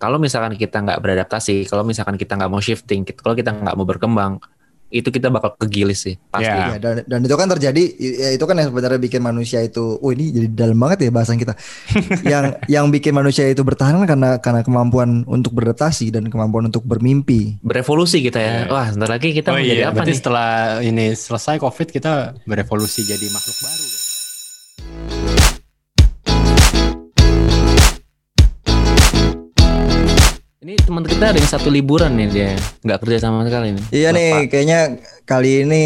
kalau misalkan kita nggak beradaptasi, kalau misalkan kita nggak mau shifting, kalau kita nggak mau berkembang, itu kita bakal kegilis sih pasti. Yeah. Ya, dan, dan itu kan terjadi ya itu kan yang sebenarnya bikin manusia itu oh ini jadi dalam banget ya bahasan kita. yang yang bikin manusia itu bertahan kan karena karena kemampuan untuk beradaptasi dan kemampuan untuk bermimpi. Berevolusi kita ya. Yeah. Wah, sebentar lagi kita oh mau jadi iya, apa berarti nih? setelah ini selesai COVID kita berevolusi jadi makhluk baru. Ini teman kita ada yang satu liburan nih dia, nggak kerja sama sekali nih. Iya nih Bapak. kayaknya kali ini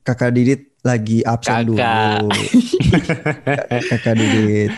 Kakak Didit lagi absen dulu. Kakak. Kakak Didit.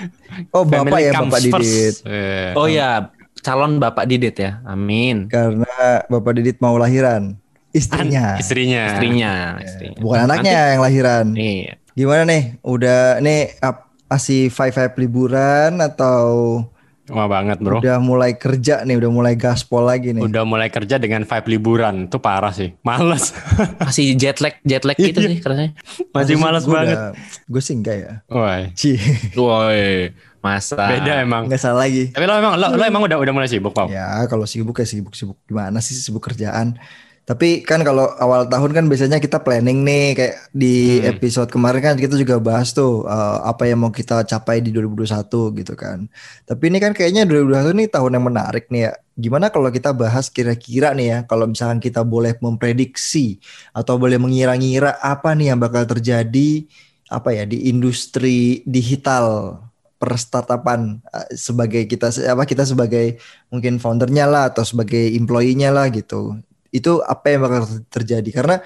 Oh, Bapak Family ya Bapak first. Didit. Eh, Oh ya, calon Bapak Didit ya. Amin. Karena Bapak Didit mau lahiran. Istrinya. istrinya. Istrinya, istrinya. Bukan anaknya yang lahiran. Nih, Gimana nih? Udah nih ap- masih five five liburan atau Wah banget bro. udah mulai kerja nih, udah mulai gaspol lagi nih? Udah mulai kerja dengan vibe liburan. Itu parah sih. Males. masih jet lag, jet lag gitu sih katanya. Masih males banget. Gue sih enggak ya. Woi. Woi, masa. Beda emang. enggak salah lagi. Tapi lo emang lo, lo emang udah udah mulai sibuk, Pau? Ya kalau sibuk ya sibuk-sibuk gimana sih sibuk kerjaan. Tapi kan kalau awal tahun kan biasanya kita planning nih kayak di Hmm. episode kemarin kan kita juga bahas tuh eh, apa yang mau kita capai di 2021 gitu kan. Tapi ini kan kayaknya 2021 nih tahun yang menarik nih ya. Gimana kalau kita bahas kira-kira nih ya kalau misalkan kita boleh memprediksi atau boleh mengira-ngira apa nih yang bakal terjadi apa ya di industri digital per startupan eh, sebagai kita apa kita sebagai mungkin foundernya lah atau sebagai employee-nya lah gitu. Itu apa yang bakal terjadi karena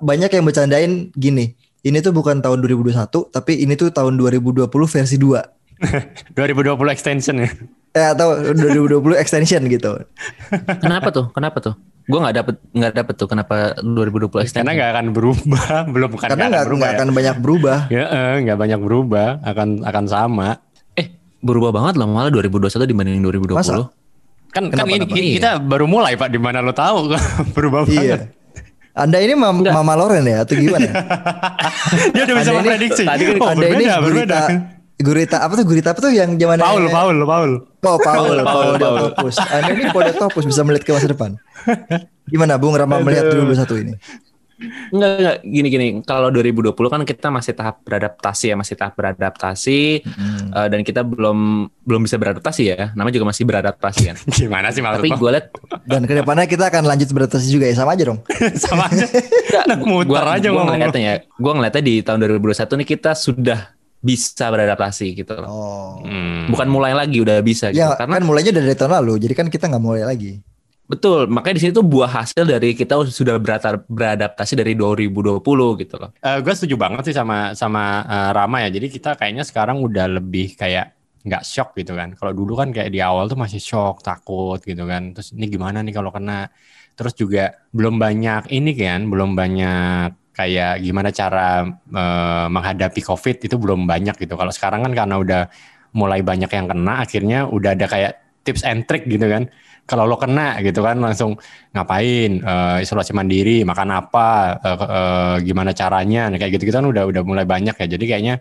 banyak yang bercandain gini. Ini tuh bukan tahun 2021 tapi ini tuh tahun 2020 versi 2. 2020 extension ya. Eh atau 2020 extension gitu. Kenapa tuh? Kenapa tuh? Gue nggak dapet nggak dapet tuh kenapa 2020 extension. Karena nggak akan berubah, belum bukan Karena nggak nggak ya. akan banyak berubah. Ya, eh, nggak banyak berubah, akan akan sama. Eh, berubah banget loh malah 2021 dibanding 2020. Masa? Kan Kenapa, kan ini kenapa? kita baru mulai Pak, di mana lo tahu berubah banget. Iya. Anda ini mam Enggak. Mama Loren ya atau gimana? Dia udah bisa Anda ini- memprediksi. tadi kan oh, Anda ini berbeda, gurita, berbeda. gurita apa tuh gurita apa tuh yang zaman Paul, Paul, Paul. Oh, Paul, Paul, Paul, Paul. Topus. Anda ini Topus bisa melihat ke masa depan. Gimana Bung Rama melihat 2021 ini? Enggak, enggak. Gini-gini. Kalau 2020 kan kita masih tahap beradaptasi ya, masih tahap beradaptasi. Hmm. eh, dan kita belum belum bisa beradaptasi ya. Namanya juga masih beradaptasi kan. Gimana sih maksud Tapi gue liat Dan ke depannya kita akan lanjut beradaptasi juga ya sama aja dong. Sama aja. Muter gua, aja gua ngomong ngeliatnya ya. Gue ngeliatnya di tahun 2021 nih kita sudah bisa beradaptasi gitu loh. Oh. Hmm. Bukan mulai lagi udah bisa gitu. Ya Karena kan mulainya dari tahun lalu, jadi kan kita nggak mulai lagi. Betul, makanya di sini tuh buah hasil dari kita sudah beradaptasi dari 2020 gitu loh. gue setuju banget sih sama sama eh, Rama ya. Jadi kita kayaknya sekarang udah lebih kayak nggak shock gitu kan. Kalau dulu kan kayak di awal tuh masih shock, takut gitu kan. Terus ini gimana nih kalau kena? Terus juga belum banyak ini kan, belum banyak kayak gimana cara eh, menghadapi COVID itu belum banyak gitu. Kalau sekarang kan karena udah mulai banyak yang kena, akhirnya udah ada kayak tips and trick gitu kan. Kalau lo kena gitu kan langsung ngapain eh, isolasi mandiri makan apa eh, eh, gimana caranya nah, kayak gitu gitu kan udah udah mulai banyak ya jadi kayaknya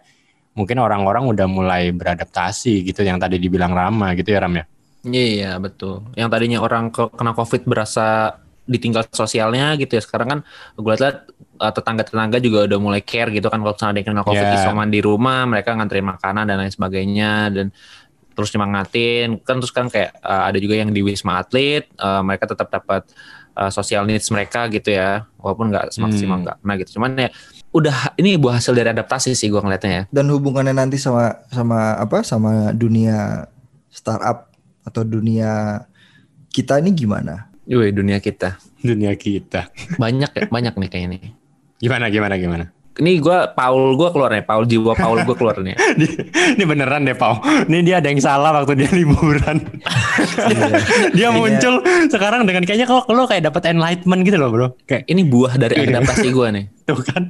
mungkin orang-orang udah mulai beradaptasi gitu yang tadi dibilang Rama gitu ya Ram ya Iya betul. Yang tadinya orang ke- kena COVID berasa ditinggal sosialnya gitu ya. Sekarang kan gue lihat uh, tetangga-tetangga juga udah mulai care gitu kan kalau misalnya ada yang kena COVID Yeah. isoman di rumah, mereka nganterin makanan dan lain sebagainya dan terus nyemangatin. Kan terus kan kayak uh, ada juga yang di Wisma Atlet, uh, mereka tetap dapat uh, social needs mereka gitu ya. Walaupun nggak semaksimal Hmm. nggak pernah gitu. Cuman ya udah ini buah hasil dari adaptasi sih gue ngeliatnya ya. Dan hubungannya nanti sama sama apa? Sama dunia startup atau dunia kita ini gimana? Wih, dunia kita. dunia kita Banyak ya, banyak nih kayaknya nih. gimana gimana gimana Ini gue Paul gue keluar nih, Paul jiwa Paul gue keluar nih. ini, ini beneran deh Pau ini dia ada yang salah waktu dia liburan dia muncul sekarang dengan kayaknya kalau lo kayak dapat enlightenment gitu loh bro kayak Ini buah dari Ini. adaptasi gue nih. tuh kan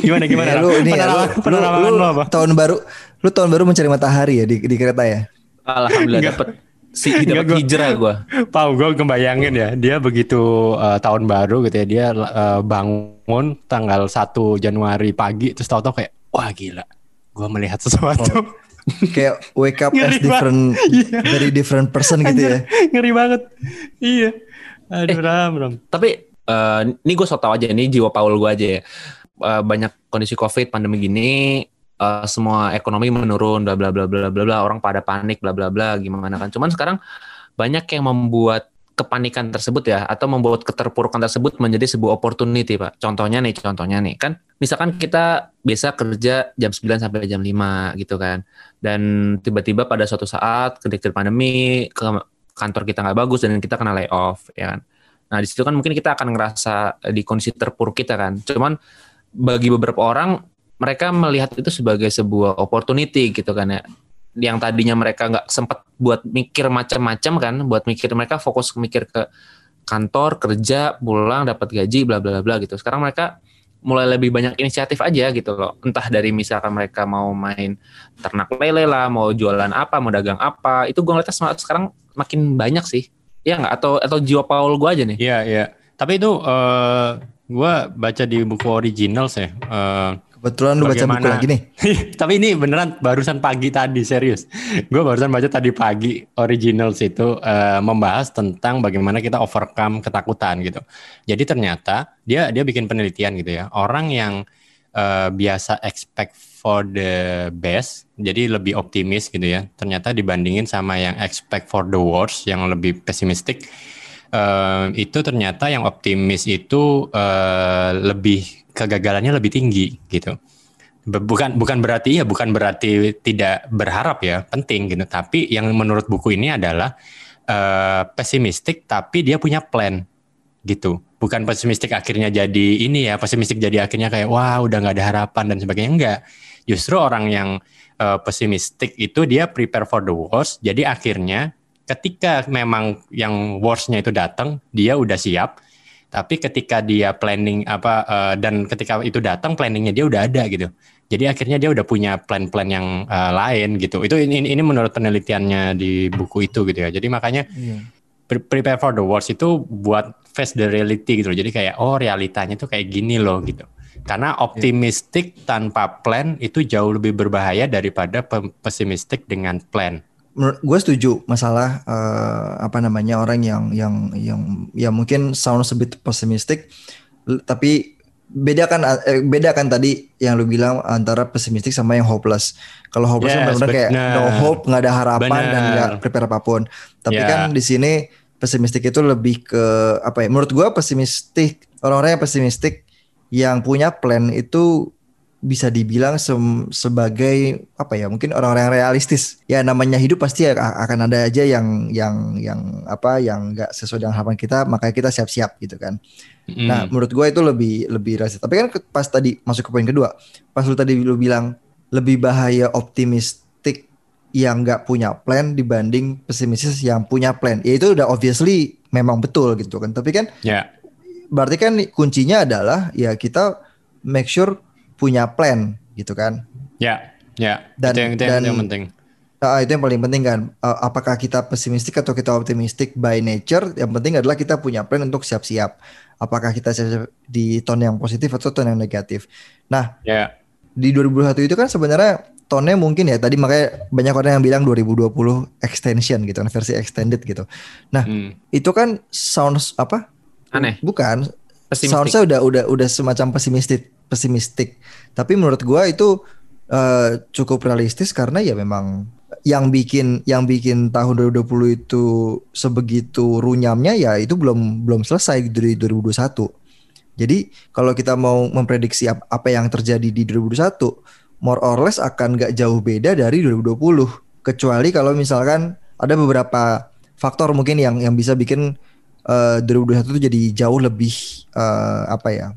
gimana gimana Ya, Ram? lu ini ya, lu, Penerawangan- lu, lu apa tahun baru lu tahun baru mencari matahari ya di, di kereta ya? Alhamdulillah Enggak. Si dapat gua- hijrah gue. Pau gue kebayangin ya dia begitu eh, tahun baru gitu ya dia eh, bangun tanggal 1 Januari pagi terus tahu-tahu kayak wah gila gue melihat sesuatu kayak wake up as Ngeri different Iya. very different person gitu ya. Ngeri banget. Iya. Aduh, Eh. Ram, Ram. Tapi eh, ini gue so tau aja, ini jiwa Paul gue aja ya. Eh, banyak kondisi COVID, pandemi gini, eh, semua ekonomi menurun, bla bla bla bla bla bla, orang pada panik, bla bla bla, gimana kan. Cuman sekarang banyak yang membuat kepanikan tersebut ya, atau membuat keterpurukan tersebut menjadi sebuah opportunity, Pak. Contohnya nih, contohnya nih, kan misalkan kita biasa kerja jam 9 sampai jam 5 gitu kan. Dan tiba-tiba pada suatu saat ketika pandemi, ke- kantor kita nggak bagus dan kita kena layoff, ya kan. Nah, di situ kan mungkin kita akan ngerasa di kondisi terpuruk kita kan. Cuman bagi beberapa orang mereka melihat itu sebagai sebuah opportunity gitu kan ya. Yang tadinya mereka nggak sempat buat mikir macam-macam kan, buat mikir mereka fokus mikir ke kantor, kerja, pulang, dapat gaji, bla bla bla gitu. Sekarang mereka mulai lebih banyak inisiatif aja gitu loh. Entah dari misalkan mereka mau main ternak lele lah, mau jualan apa, mau dagang apa. Itu gue ngeliatnya sekarang makin banyak sih. Ya nggak? Atau atau jiwa Paul gue aja nih. Iya, iya. Tapi itu eh gua baca di buku originals ya. Eh, Kebetulan lu baca buku Bagaimana- lagi nih. tapi ini beneran barusan pagi tadi serius. Gue barusan baca tadi pagi originals itu eh, membahas tentang bagaimana kita overcome ketakutan gitu. Jadi ternyata dia dia bikin penelitian gitu ya. Orang yang eh, biasa expect for the best, jadi lebih optimis gitu ya. Ternyata dibandingin sama yang expect for the worst, yang lebih pesimistik, eh, itu ternyata yang optimis itu eh, lebih kegagalannya lebih tinggi gitu. Bukan bukan berarti ya bukan berarti tidak berharap ya penting gitu. Tapi yang menurut buku ini adalah eh, pesimistik tapi dia punya plan gitu. Bukan pesimistik akhirnya jadi ini ya pesimistik jadi akhirnya kayak wah udah nggak ada harapan dan sebagainya enggak. Justru orang yang eh, pesimistik itu dia prepare for the worst. Jadi akhirnya ketika memang yang worstnya itu datang dia udah siap tapi ketika dia planning apa eh, dan ketika itu datang planningnya dia udah ada gitu. Jadi akhirnya dia udah punya plan-plan yang eh, lain gitu. Itu ini, ini menurut penelitiannya di buku itu gitu ya. Jadi makanya pre- prepare for the worst itu buat face the reality gitu loh. jadi kayak oh realitanya tuh kayak gini loh gitu. Karena optimistik tanpa plan itu jauh lebih berbahaya daripada pe- pesimistik dengan plan Menurut gue setuju masalah eh, apa namanya orang yang yang yang ya mungkin sounds a bit pessimistic l- tapi beda kan eh, beda kan tadi yang lu bilang antara pesimistik sama yang hopeless. Kalau hopeless kan Yes, benar-benar kayak benar. no hope, nggak ada harapan dan Benar. nggak prepare apa pun. Tapi Ya. kan di sini pesimistik itu lebih ke apa ya? Menurut gua pesimistik orang-orang yang pesimistik yang punya plan itu bisa dibilang sem- sebagai apa ya mungkin orang-orang yang realistis. Ya namanya hidup pasti akan ada aja yang yang yang apa yang nggak sesuai dengan harapan kita makanya kita siap-siap gitu kan. Nah Mm. menurut gue itu lebih lebih realistis. Tapi kan pas tadi masuk ke poin kedua pas lu tadi lu bilang lebih bahaya optimistik yang nggak punya plan dibanding pesimistis yang punya plan. Ya itu udah obviously memang betul gitu kan. Tapi kan ya. berarti kan kuncinya adalah ya kita make sure punya plan gitu kan. ya ya Dan- itu yang, itu yang- dan- itu yang penting Ah, itu yang paling penting kan. Eh, apakah kita pesimistik atau kita optimistik by nature? Yang penting adalah kita punya plan untuk siap-siap. Apakah kita siap di tone yang positif atau tone yang negatif? Nah, ya di 2021 itu kan sebenarnya tone mungkin ya tadi makanya banyak orang yang bilang 2020 extension gitu kan versi extended gitu. Nah, Hmm. itu kan sounds apa? Aneh. Bukan, Pesimistik. soundsnya udah udah udah semacam pesimistik pesimistik tapi menurut gua itu eh, cukup realistis karena ya memang yang bikin yang bikin tahun 2020 itu sebegitu runyamnya ya itu belum belum selesai dari 2021 jadi kalau kita mau memprediksi ap- apa yang terjadi di 2021 more or less akan nggak jauh beda dari 2020 kecuali kalau misalkan ada beberapa faktor mungkin yang yang bisa bikin eh, 2021 itu jadi jauh lebih eh, apa ya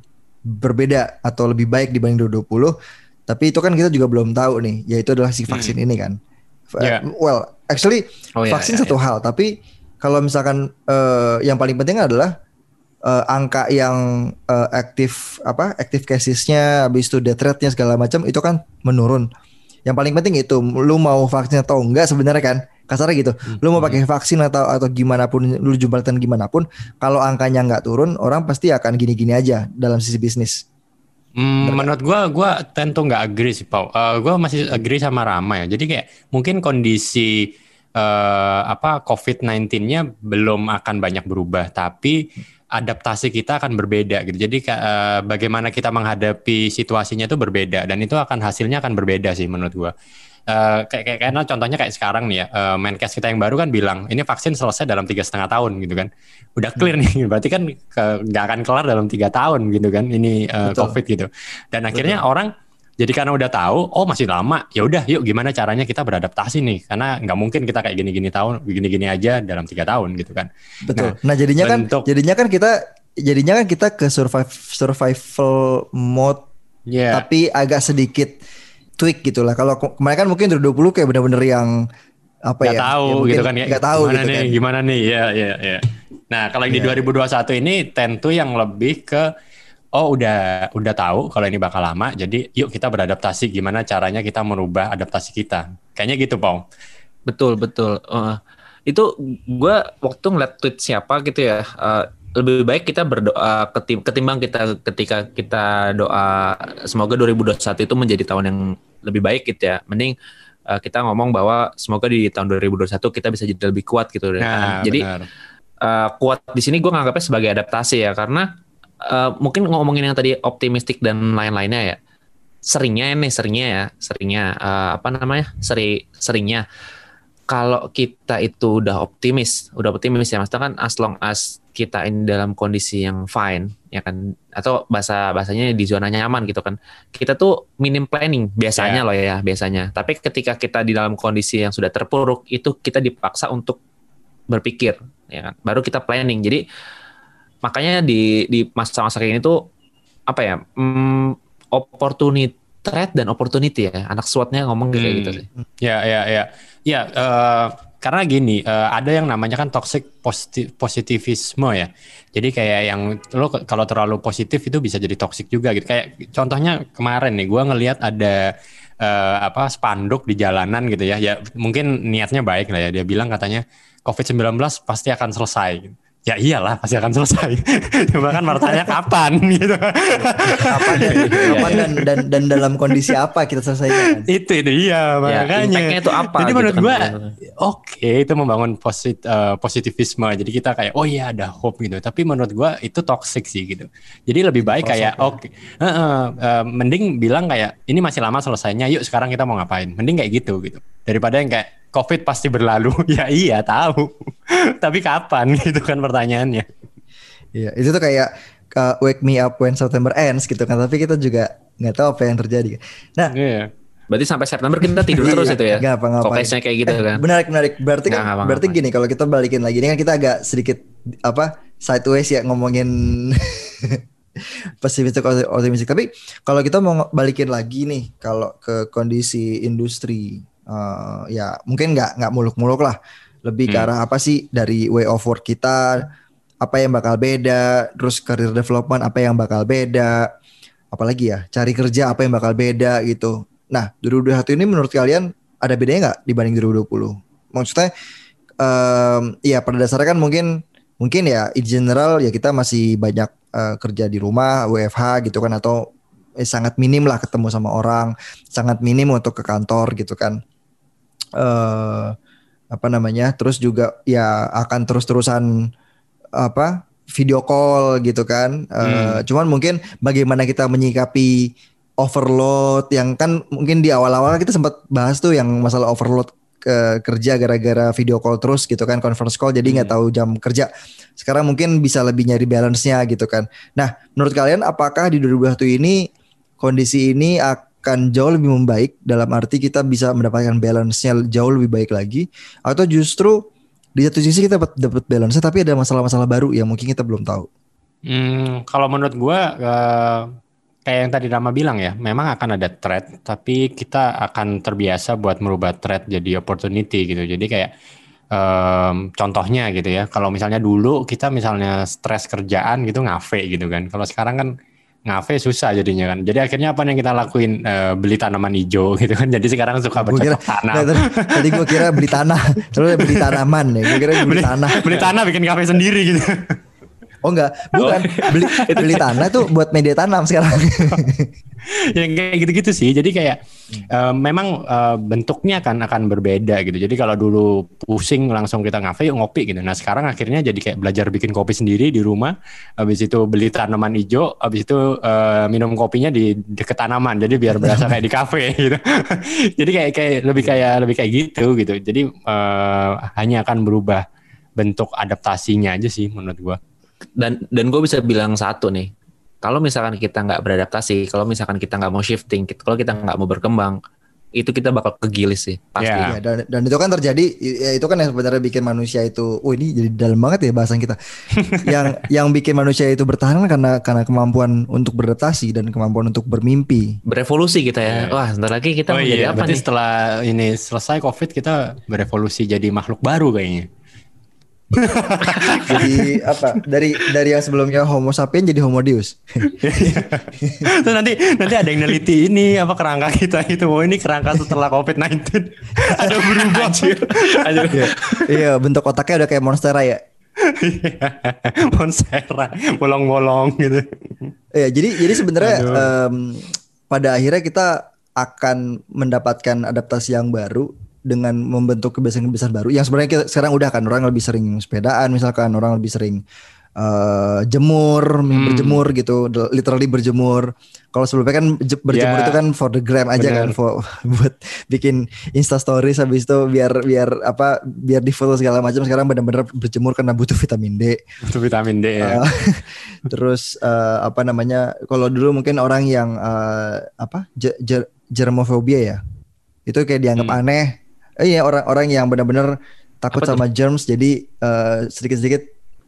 berbeda atau lebih baik dibanding 2020 tapi itu kan kita juga belum tahu nih yaitu adalah si vaksin ini kan. F- Ya. well actually Oh, iya, vaksin iya, satu hal tapi kalau misalkan eh, yang paling penting adalah eh, angka yang eh, aktif apa aktif casesnya habis itu death rate-nya segala macam itu kan menurun. Yang paling penting itu lu mau vaksin atau enggak sebenarnya kan kasarnya gitu lu mau pakai vaksin atau atau gimana pun lu jumlahkan gimana pun kalau angkanya nggak turun orang pasti akan gini-gini aja dalam sisi bisnis Hmm, menurut gua gua tentu nggak agree sih Pau. Uh, gua masih agree sama Rama ya. Jadi kayak mungkin kondisi uh, apa COVID-19-nya belum akan banyak berubah, tapi adaptasi kita akan berbeda gitu. Jadi uh, bagaimana kita menghadapi situasinya itu berbeda dan itu akan hasilnya akan berbeda sih menurut gua. Uh, kayak, kayak karena contohnya kayak sekarang nih ya, uh, Menkes kita yang baru kan bilang ini vaksin selesai dalam tiga setengah tahun gitu kan, udah clear nih, berarti kan nggak akan kelar dalam tiga tahun gitu kan, ini uh, COVID gitu. Dan akhirnya Betul. orang jadi karena udah tahu, oh masih lama, ya udah, yuk gimana caranya kita beradaptasi nih, karena nggak mungkin kita kayak gini-gini tahun, gini-gini aja dalam tiga tahun gitu kan. Betul. Nah, nah jadinya kan bentuk, kan, jadinya kan kita, jadinya kan kita ke survive survival mode, yeah. tapi agak sedikit tweak gitu lah. Kalau kemarin kan mungkin 2020 kayak bener-bener yang apa gak ya? tahu ya gitu kan ya. Gak tahu gimana gitu nih, kan. Gimana nih? Ya, ya, ya. Nah, kalau yang yeah. di 2021 ini tentu yang lebih ke oh udah udah tahu kalau ini bakal lama, jadi yuk kita beradaptasi. Gimana caranya kita merubah adaptasi kita? Kayaknya gitu, Pong. Betul, betul. Uh, itu gue waktu ngeliat tweet siapa gitu ya. Uh, lebih baik kita berdoa ketim ketimbang kita ketika kita doa semoga 2021 itu menjadi tahun yang lebih baik gitu ya. Mending uh, kita ngomong bahwa semoga di tahun 2021 kita bisa jadi lebih kuat gitu. Nah, jadi uh, kuat di sini gue nganggapnya sebagai adaptasi ya karena uh, mungkin ngomongin yang tadi optimistik dan lain-lainnya ya. Seringnya ini seringnya ya, seringnya uh, apa namanya? Seri seringnya kalau kita itu udah optimis, udah optimis ya, maksudnya kan as long as kita ini dalam kondisi yang fine ya kan? Atau bahasa bahasanya di zona nyaman gitu kan. Kita tuh minim planning biasanya yeah. loh ya biasanya. Tapi ketika kita di dalam kondisi yang sudah terpuruk itu kita dipaksa untuk berpikir ya kan? Baru kita planning. Jadi makanya di di masa-masa kayak ini tuh apa ya hmm, opportunity threat dan opportunity ya anak SWOT-nya ngomong kayak gitu hmm. sih ya ya ya ya uh, karena gini, uh, ada yang namanya kan toxic positif positivisme ya. Jadi kayak yang lo kalau terlalu positif itu bisa jadi toxic juga gitu. Kayak contohnya kemarin nih, gue ngelihat ada uh, apa spanduk di jalanan gitu ya. Ya mungkin niatnya baik lah ya. Dia bilang katanya COVID-19 pasti akan selesai ya iyalah pasti akan selesai. Cuma kan martanya kapan gitu. kapan dan, kapan dan, dan dan dalam kondisi apa kita selesaikan? Itu itu iya ya, makanya. Ya, itu apa? Jadi gitu menurut kan, gua oke okay, itu membangun posit, uh, positivisme. Jadi kita kayak oh iya ada hope gitu. Tapi menurut gua itu toxic sih gitu. Jadi lebih baik kayak ya. oke okay, uh, uh, uh, mending bilang kayak ini masih lama selesainya. Yuk sekarang kita mau ngapain? Mending kayak gitu gitu. Daripada yang kayak COVID pasti berlalu. ya iya tahu. Tapi kapan gitu kan pertanyaannya. Iya, itu tuh kayak uh, wake me up when September ends gitu kan. Tapi kita juga nggak tahu apa yang terjadi. Nah, iya. Berarti sampai September kita tidur terus itu ya? Gak apa-apa. kayak gitu eh, kan? Menarik, menarik. Berarti kan, gak, berarti gini kalau kita balikin lagi, ini kan kita agak sedikit apa sideways ya ngomongin pesimistik optimistik. Tapi kalau kita mau balikin lagi nih, kalau ke kondisi industri uh, ya mungkin nggak nggak muluk-muluk lah. Lebih hmm. ke arah apa sih? Dari way of work kita apa yang bakal beda terus career development apa yang bakal beda. Apalagi ya cari kerja apa yang bakal beda gitu. Nah 2021 ini menurut kalian ada bedanya nggak dibanding 2020 maksudnya um, ya pada dasarnya kan mungkin mungkin ya in general ya kita masih banyak uh, kerja di rumah WFH gitu kan atau eh, sangat minim lah ketemu sama orang sangat minim untuk ke kantor gitu kan uh, apa namanya terus juga ya akan terus-terusan apa video call gitu kan uh, hmm. cuman mungkin bagaimana kita menyikapi overload yang kan mungkin di awal-awal kita sempat bahas tuh yang masalah overload ke kerja gara-gara video call terus gitu kan conference call jadi nggak hmm. tahu jam kerja sekarang mungkin bisa lebih nyari balance-nya gitu kan nah menurut kalian apakah di 2021 ini kondisi ini akan akan jauh lebih membaik dalam arti kita bisa mendapatkan balance-nya jauh lebih baik lagi atau justru di satu sisi kita dapat dapat balance tapi ada masalah-masalah baru yang mungkin kita belum tahu. Hmm, kalau menurut gua uh, kayak yang tadi Rama bilang ya, memang akan ada threat tapi kita akan terbiasa buat merubah threat jadi opportunity gitu. Jadi kayak um, contohnya gitu ya, kalau misalnya dulu kita misalnya stres kerjaan gitu ngafe gitu kan. Kalau sekarang kan ngafe susah jadinya kan. Jadi akhirnya apa yang kita lakuin uh, beli tanaman hijau gitu kan. Jadi sekarang suka bercocok tanam. Nah, tadi gue kira beli tanah, terus beli tanaman ya. Gue kira beli, beli tanah. Beli tanah bikin kafe sendiri gitu. Oh enggak, bukan beli beli tanah tuh buat media tanam sekarang. yang kayak gitu-gitu sih. Jadi kayak uh, memang uh, bentuknya akan akan berbeda gitu. Jadi kalau dulu pusing langsung kita ngafe yuk ngopi gitu. Nah sekarang akhirnya jadi kayak belajar bikin kopi sendiri di rumah. Habis itu beli tanaman hijau. Habis itu uh, minum kopinya di deket tanaman. Jadi biar berasa kayak di kafe gitu. jadi kayak kayak lebih kayak lebih kayak gitu gitu. Jadi uh, hanya akan berubah bentuk adaptasinya aja sih menurut gua dan dan gue bisa bilang satu nih kalau misalkan kita nggak beradaptasi kalau misalkan kita nggak mau shifting kalau kita nggak mau berkembang itu kita bakal kegilis sih pasti yeah. ya, dan, dan itu kan terjadi ya itu kan yang sebenarnya bikin manusia itu oh ini jadi dalam banget ya bahasan kita yang yang bikin manusia itu bertahan karena karena kemampuan untuk beradaptasi dan kemampuan untuk bermimpi berevolusi kita ya yeah. wah sebentar lagi kita oh, mau iya. jadi apa nih setelah ini selesai covid kita berevolusi jadi makhluk baru kayaknya jadi apa? Dari dari yang sebelumnya Homo sapien jadi Homo Deus. Terus nanti nanti ada yang neliti ini apa kerangka kita itu. Oh ini kerangka setelah COVID-19. ada berubah. Anjir. Iya, iya, bentuk otaknya udah kayak monstera ya. monstera, bolong-bolong gitu. Iya, jadi jadi sebenarnya um, pada akhirnya kita akan mendapatkan adaptasi yang baru dengan membentuk kebiasaan-kebiasaan baru yang sebenarnya kita sekarang udah kan orang lebih sering sepedaan misalkan orang lebih sering uh, jemur hmm. berjemur gitu literally berjemur kalau sebelumnya kan berjemur yeah. itu kan for the gram aja kan, Bener. kan for, buat bikin insta stories habis itu biar biar apa biar di foto segala macam sekarang benar-benar berjemur karena butuh vitamin D butuh vitamin D ya uh, terus uh, apa namanya kalau dulu mungkin orang yang uh, apa germofobia ya itu kayak dianggap hmm. aneh eh, iya orang-orang yang benar-benar takut apa sama tuh? germs jadi uh, sedikit-sedikit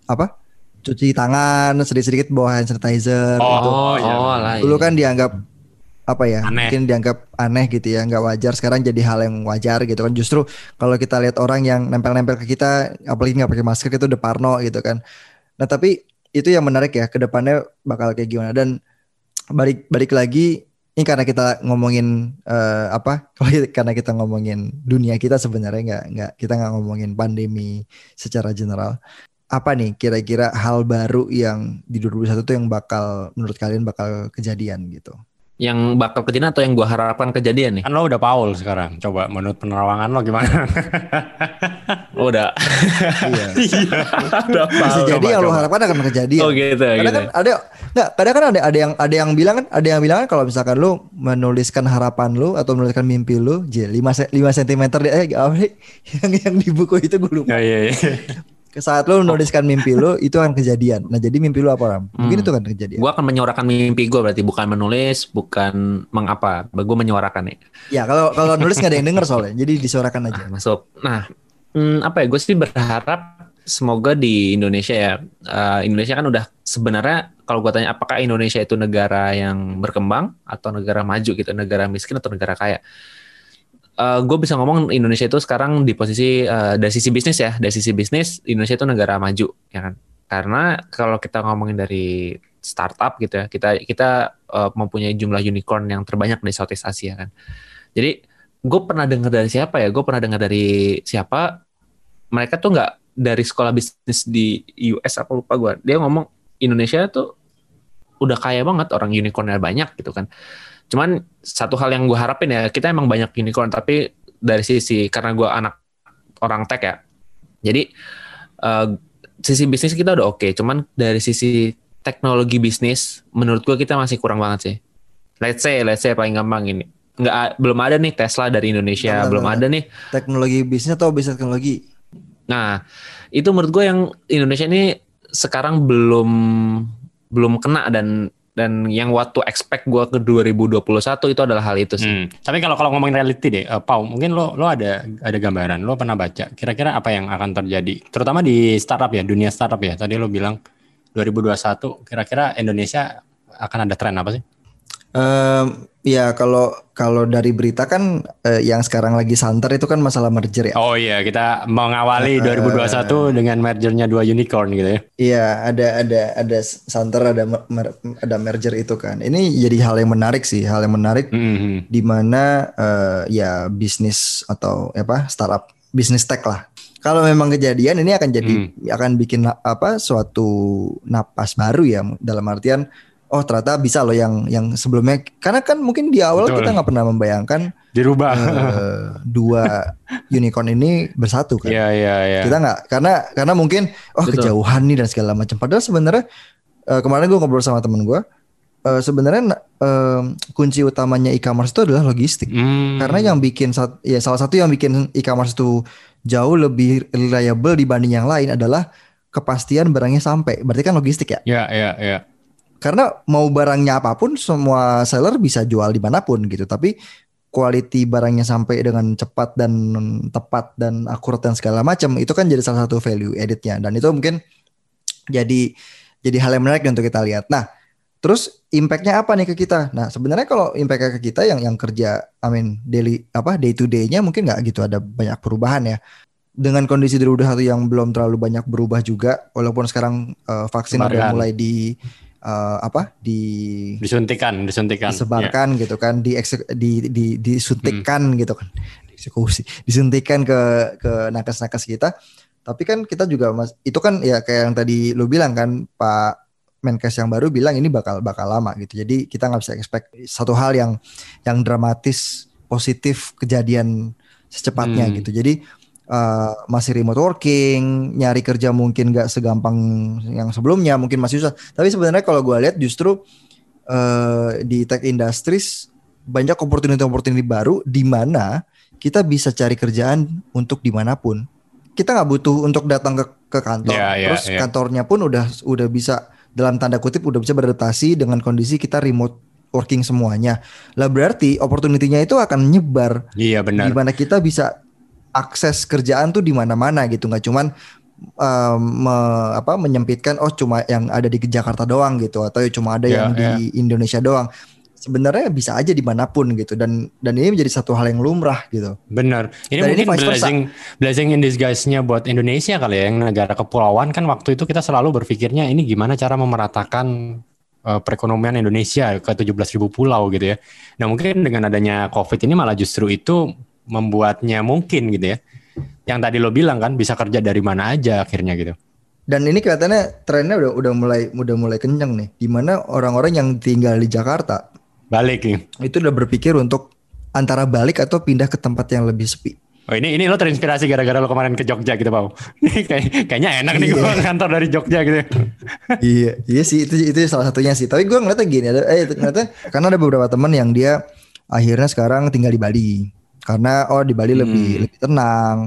apa cuci tangan sedikit-sedikit bawa hand sanitizer oh, gitu. Oh, iya. oh lah, dulu kan dianggap apa ya aneh. mungkin dianggap aneh gitu ya nggak wajar sekarang jadi hal yang wajar gitu kan justru kalau kita lihat orang yang nempel-nempel ke kita apalagi nggak pakai masker itu udah parno gitu kan nah tapi itu yang menarik ya ke depannya bakal kayak gimana dan balik balik lagi ini karena kita ngomongin uh, apa? karena kita ngomongin dunia kita sebenarnya nggak nggak kita nggak ngomongin pandemi secara general. Apa nih kira-kira hal baru yang di 2021 tuh yang bakal menurut kalian bakal kejadian gitu? Yang bakal kejadian atau yang gua harapkan kejadian nih? Kan lo udah Paul sekarang. Coba menurut penerawangan lo gimana? oh, udah. iya. iya. Bisa jadi coba, yang coba. lo harapkan akan kejadian. Oh gitu. Kadang gitu. kan ada enggak, kadang kan ada ada yang ada yang bilang kan ada yang bilang kan kalau misalkan lo menuliskan harapan lo atau menuliskan mimpi lo, j 5 5 cm eh apa yang yang di buku itu gue lupa. Oh, iya, iya saat lo menuliskan mimpi lo itu akan kejadian. Nah jadi mimpi lo apa Ram? Mungkin hmm. itu kan kejadian. Gue akan menyuarakan mimpi gue berarti bukan menulis, bukan mengapa. Gue menyuarakan ya. Ya kalau kalau nulis nggak ada yang denger soalnya. Jadi disuarakan aja. Ah, masuk. Nah hmm, apa ya? Gue sih berharap semoga di Indonesia ya. Uh, Indonesia kan udah sebenarnya kalau gue tanya apakah Indonesia itu negara yang berkembang atau negara maju gitu, negara miskin atau negara kaya? Uh, eh, gue bisa ngomong Indonesia itu sekarang di posisi uh, dari sisi bisnis ya, dari sisi bisnis Indonesia itu negara maju, ya kan? Karena kalau kita ngomongin dari startup gitu ya, kita kita uh, mempunyai jumlah unicorn yang terbanyak di Southeast Asia kan. Jadi gue pernah dengar dari siapa ya? Gue pernah dengar dari siapa? Mereka tuh nggak dari sekolah bisnis di US apa lupa gue. Dia ngomong Indonesia tuh udah kaya banget orang unicornnya banyak gitu kan. Cuman satu hal yang gue harapin ya, kita emang banyak unicorn, tapi dari sisi karena gue anak orang tech ya, jadi uh, sisi bisnis kita udah oke, okay, cuman dari sisi teknologi bisnis, menurut gue kita masih kurang banget sih. Let's say, let's say paling gampang ini, nggak belum ada nih Tesla dari Indonesia, nah, belum nah, ada nih teknologi bisnis atau bisnis teknologi. Nah, itu menurut gue yang Indonesia ini sekarang belum belum kena dan dan yang waktu expect gue ke 2021 itu adalah hal itu sih. Hmm. Tapi kalau kalau ngomongin reality deh, uh, Pau, mungkin lo lo ada ada gambaran, lo pernah baca kira-kira apa yang akan terjadi, terutama di startup ya, dunia startup ya. Tadi lo bilang 2021, kira-kira Indonesia akan ada tren apa sih? Um, ya kalau kalau dari berita kan uh, yang sekarang lagi santer itu kan masalah merger ya. Oh iya, kita mengawali uh, 2021 dengan mergernya dua unicorn gitu ya. Iya, ada ada ada santer ada mer, ada merger itu kan. Ini jadi hal yang menarik sih, hal yang menarik mm -hmm. di mana uh, ya bisnis atau apa startup bisnis tech lah kalau memang kejadian ini akan jadi Hmm. akan bikin apa suatu napas baru ya dalam artian oh ternyata bisa loh yang yang sebelumnya karena kan mungkin di awal Betul. kita nggak pernah membayangkan Dirubah. eh, dua unicorn ini bersatu kan. Iya iya iya. Kita nggak karena karena mungkin oh Betul. kejauhan nih dan segala macam. Padahal sebenarnya eh, kemarin gue ngobrol sama temen gue eh, sebenarnya na- eh, kunci utamanya e-commerce itu adalah logistik. Hmm. Karena yang bikin sat- ya salah satu yang bikin e-commerce itu jauh lebih reliable dibanding yang lain adalah kepastian barangnya sampai. Berarti kan logistik ya. Ya ya ya. Karena mau barangnya apa pun semua seller bisa jual di mana pun gitu. Tapi quality barangnya sampai dengan cepat dan tepat dan akurat dan segala macam itu kan jadi salah satu value editnya dan itu mungkin jadi jadi hal yang menarik untuk kita lihat. Nah, terus impactnya apa nih ke kita? Nah, sebenarnya kalau impactnya ke kita yang yang kerja, I mean daily apa day to day-nya mungkin nggak gitu ada banyak perubahan ya. Dengan kondisi 2021 yang belum terlalu banyak berubah juga, walaupun sekarang eh, vaksin udah Sebarkan. mulai di eh, apa di Disuntikan disuntikan. disebarkan gitu kan, di, di, di disuntikkan Hmm. gitu kan, dieksekusi, disuntikan ke ke nakes-nakes kita. Tapi kan kita juga mas, itu kan ya kayak yang tadi lu bilang kan Pak Menkes yang baru bilang ini bakal bakal lama gitu. Jadi kita nggak bisa expect satu hal yang yang dramatis positif kejadian secepatnya Hmm. gitu. Jadi uh, masih remote working, nyari kerja mungkin nggak segampang yang sebelumnya, mungkin masih susah. Tapi sebenarnya kalau gue lihat justru uh, di tech industries banyak opportunity-opportunity baru di mana kita bisa cari kerjaan untuk di mana pun. Kita nggak butuh untuk datang ke ke kantor, Ya, ya, terus ya. kantornya pun udah udah bisa dalam tanda kutip udah bisa beradaptasi dengan kondisi kita remote working semuanya. Lah berarti opportunity-nya itu akan nyebar Iya benar. di mana kita bisa akses kerjaan tuh di mana-mana gitu nggak cuman um, me- apa menyempitkan oh cuma yang ada di Jakarta doang gitu atau ya cuma ada Ya, yang di Indonesia doang sebenarnya bisa aja di mana pun gitu dan dan ini menjadi satu hal yang lumrah gitu Benar. Ini Dan ini mungkin versa. blessing blessing in disguise-nya buat Indonesia kali ya yang negara kepulauan kan waktu itu kita selalu berpikirnya ini gimana cara memeratakan eh, perekonomian Indonesia ke 17.000 pulau gitu ya. Nah, mungkin dengan adanya Covid ini malah justru itu membuatnya mungkin gitu ya. Yang tadi lo bilang kan bisa kerja dari mana aja akhirnya gitu. dan ini kelihatannya trennya udah udah mulai udah mulai kenceng nih di mana orang-orang yang tinggal di Jakarta Balik nih. itu udah berpikir untuk antara balik atau pindah ke tempat yang lebih sepi Oh ini ini lo terinspirasi gara-gara lo kemarin ke Jogja gitu, Pau. Kayak kayaknya enak nih Iya. gua kantor dari Jogja gitu. iya, iya sih itu itu salah satunya sih. Tapi gue ngeliatnya gini, ada, eh ngeliatnya karena ada beberapa teman yang dia akhirnya sekarang tinggal di Bali karena oh di Bali lebih Hmm. lebih tenang.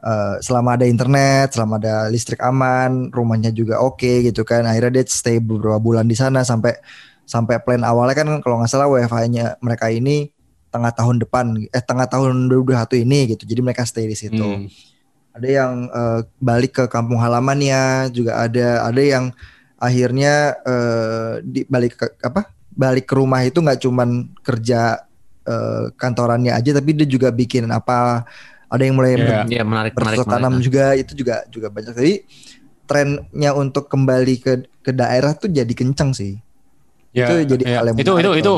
Eh, selama ada internet, selama ada listrik aman, rumahnya juga oke gitu kan. Akhirnya dia stay beberapa bulan di sana sampai sampai plan awalnya kan kalau nggak salah WFH-nya mereka ini tengah tahun depan, eh tengah tahun 2021 ini gitu. Jadi mereka stay di situ Hmm. ada yang eh, balik ke kampung halamannya juga ada ada yang akhirnya eh, di balik ke apa balik ke rumah itu nggak cuman kerja eh, kantorannya aja tapi dia juga bikin apa ada yang mulai Iya. ber- Iya menarik menarik. tanam menarik. juga itu juga juga banyak jadi trennya untuk kembali ke ke daerah tuh jadi kenceng sih Ya, Itu jadi ya. hal yang itu itu itu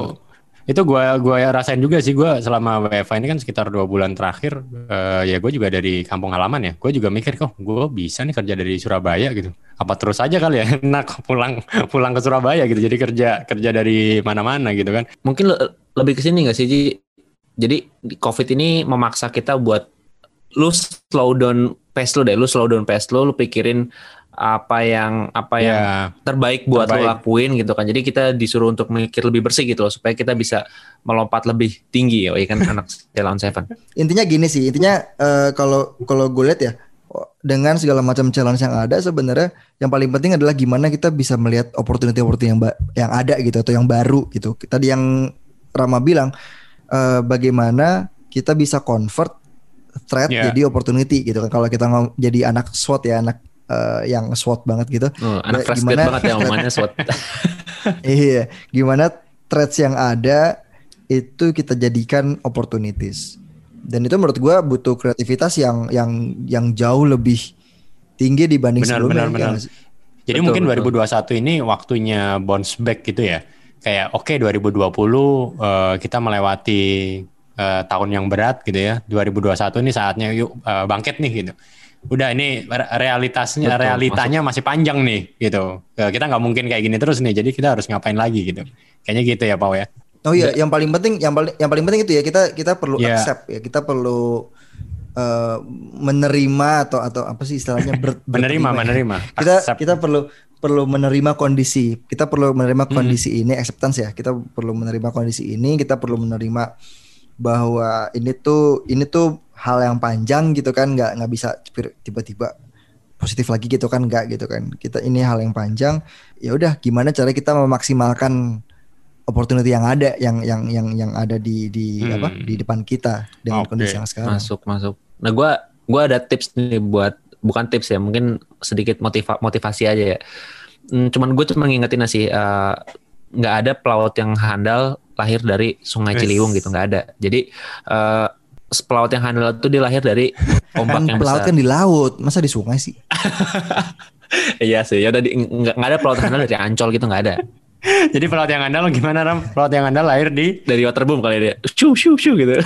itu gua gua rasain juga sih gua selama WFA ini kan sekitar dua bulan terakhir eh, ya gue juga dari kampung halaman ya. Gue juga mikir kok gue bisa nih kerja dari Surabaya? gitu. Apa terus aja kali ya? Enak pulang pulang ke Surabaya gitu. Jadi kerja kerja dari mana-mana gitu kan. Mungkin le- lebih ke sini nggak sih Ji? Jadi di COVID ini memaksa kita buat lu slow down pace lu deh, lu slow down pace lu, lu pikirin apa yang apa yang ya terbaik buat lo Terbaik. lakuin gitu kan. Jadi kita disuruh untuk mikir lebih bersih gitu loh supaya kita bisa melompat lebih tinggi ya, ya kan anak Jalan Seven. intinya gini sih intinya eh, kalau kalau gue lihat ya oh, dengan segala macam challenge yang ada sebenarnya yang paling penting adalah gimana kita bisa melihat opportunity opportunity yang yang ada gitu atau yang baru gitu tadi yang Rama bilang eh, bagaimana kita bisa convert threat Yeah. jadi opportunity gitu kan kalau kita jadi anak SWOT ya anak eh, yang SWOT banget gitu Oh, anak Ya, fresh gimana- banget ya omongannya SWOT. iya gimana threats yang ada itu kita jadikan opportunities dan itu menurut gua butuh kreativitas yang yang yang jauh lebih tinggi dibanding Benar, sebelumnya benar, ya benar. Jadi Betul, mungkin betul. 2021 ini waktunya bounce back gitu ya. Kayak oke 2020 eh, kita melewati eh, tahun yang berat gitu ya. 2021 ini saatnya yuk eh, bangkit nih gitu. Udah ini re- realitasnya Betul, realitanya masih panjang nih gitu. Eh, Kita nggak mungkin kayak gini terus nih. Jadi kita harus ngapain lagi gitu. Kayaknya gitu ya, Pau ya. Oh iya, yang paling penting, yang paling yang paling penting itu ya kita kita perlu Iya. accept ya, kita perlu eh, menerima atau atau apa sih istilahnya ber- Menerima, ya. menerima. Kita Accept. kita perlu perlu menerima kondisi, kita perlu menerima Hmm. kondisi ini acceptance ya, kita perlu menerima kondisi ini, kita perlu menerima bahwa ini tuh ini tuh hal yang panjang gitu kan, nggak nggak bisa tiba-tiba positif lagi gitu kan nggak gitu kan kita ini hal yang panjang ya udah gimana cara kita memaksimalkan opportunity yang ada yang yang yang yang ada di di Hmm. apa di depan kita dengan Oke, kondisi yang sekarang Masuk, masuk. Nah, gua gua ada tips nih buat bukan tips ya, mungkin sedikit motiva motivasi aja ya. Hmm, cuman gue cuma ngingetin sih eh, nggak ada pelaut yang handal lahir dari Sungai. Ciliwung gitu, nggak ada. Jadi eh, pelaut yang handal itu dia lahir dari ombak kan yang pelaut besar. kan di laut masa di sungai sih Iya sih, ya udah di- nggak ada pelaut yang handal dari Ancol gitu nggak ada. Jadi pelaut yang andal gimana Ram? Pelaut yang andal lahir di Dari waterboom kali dia. Shoo shoo shoo gitu.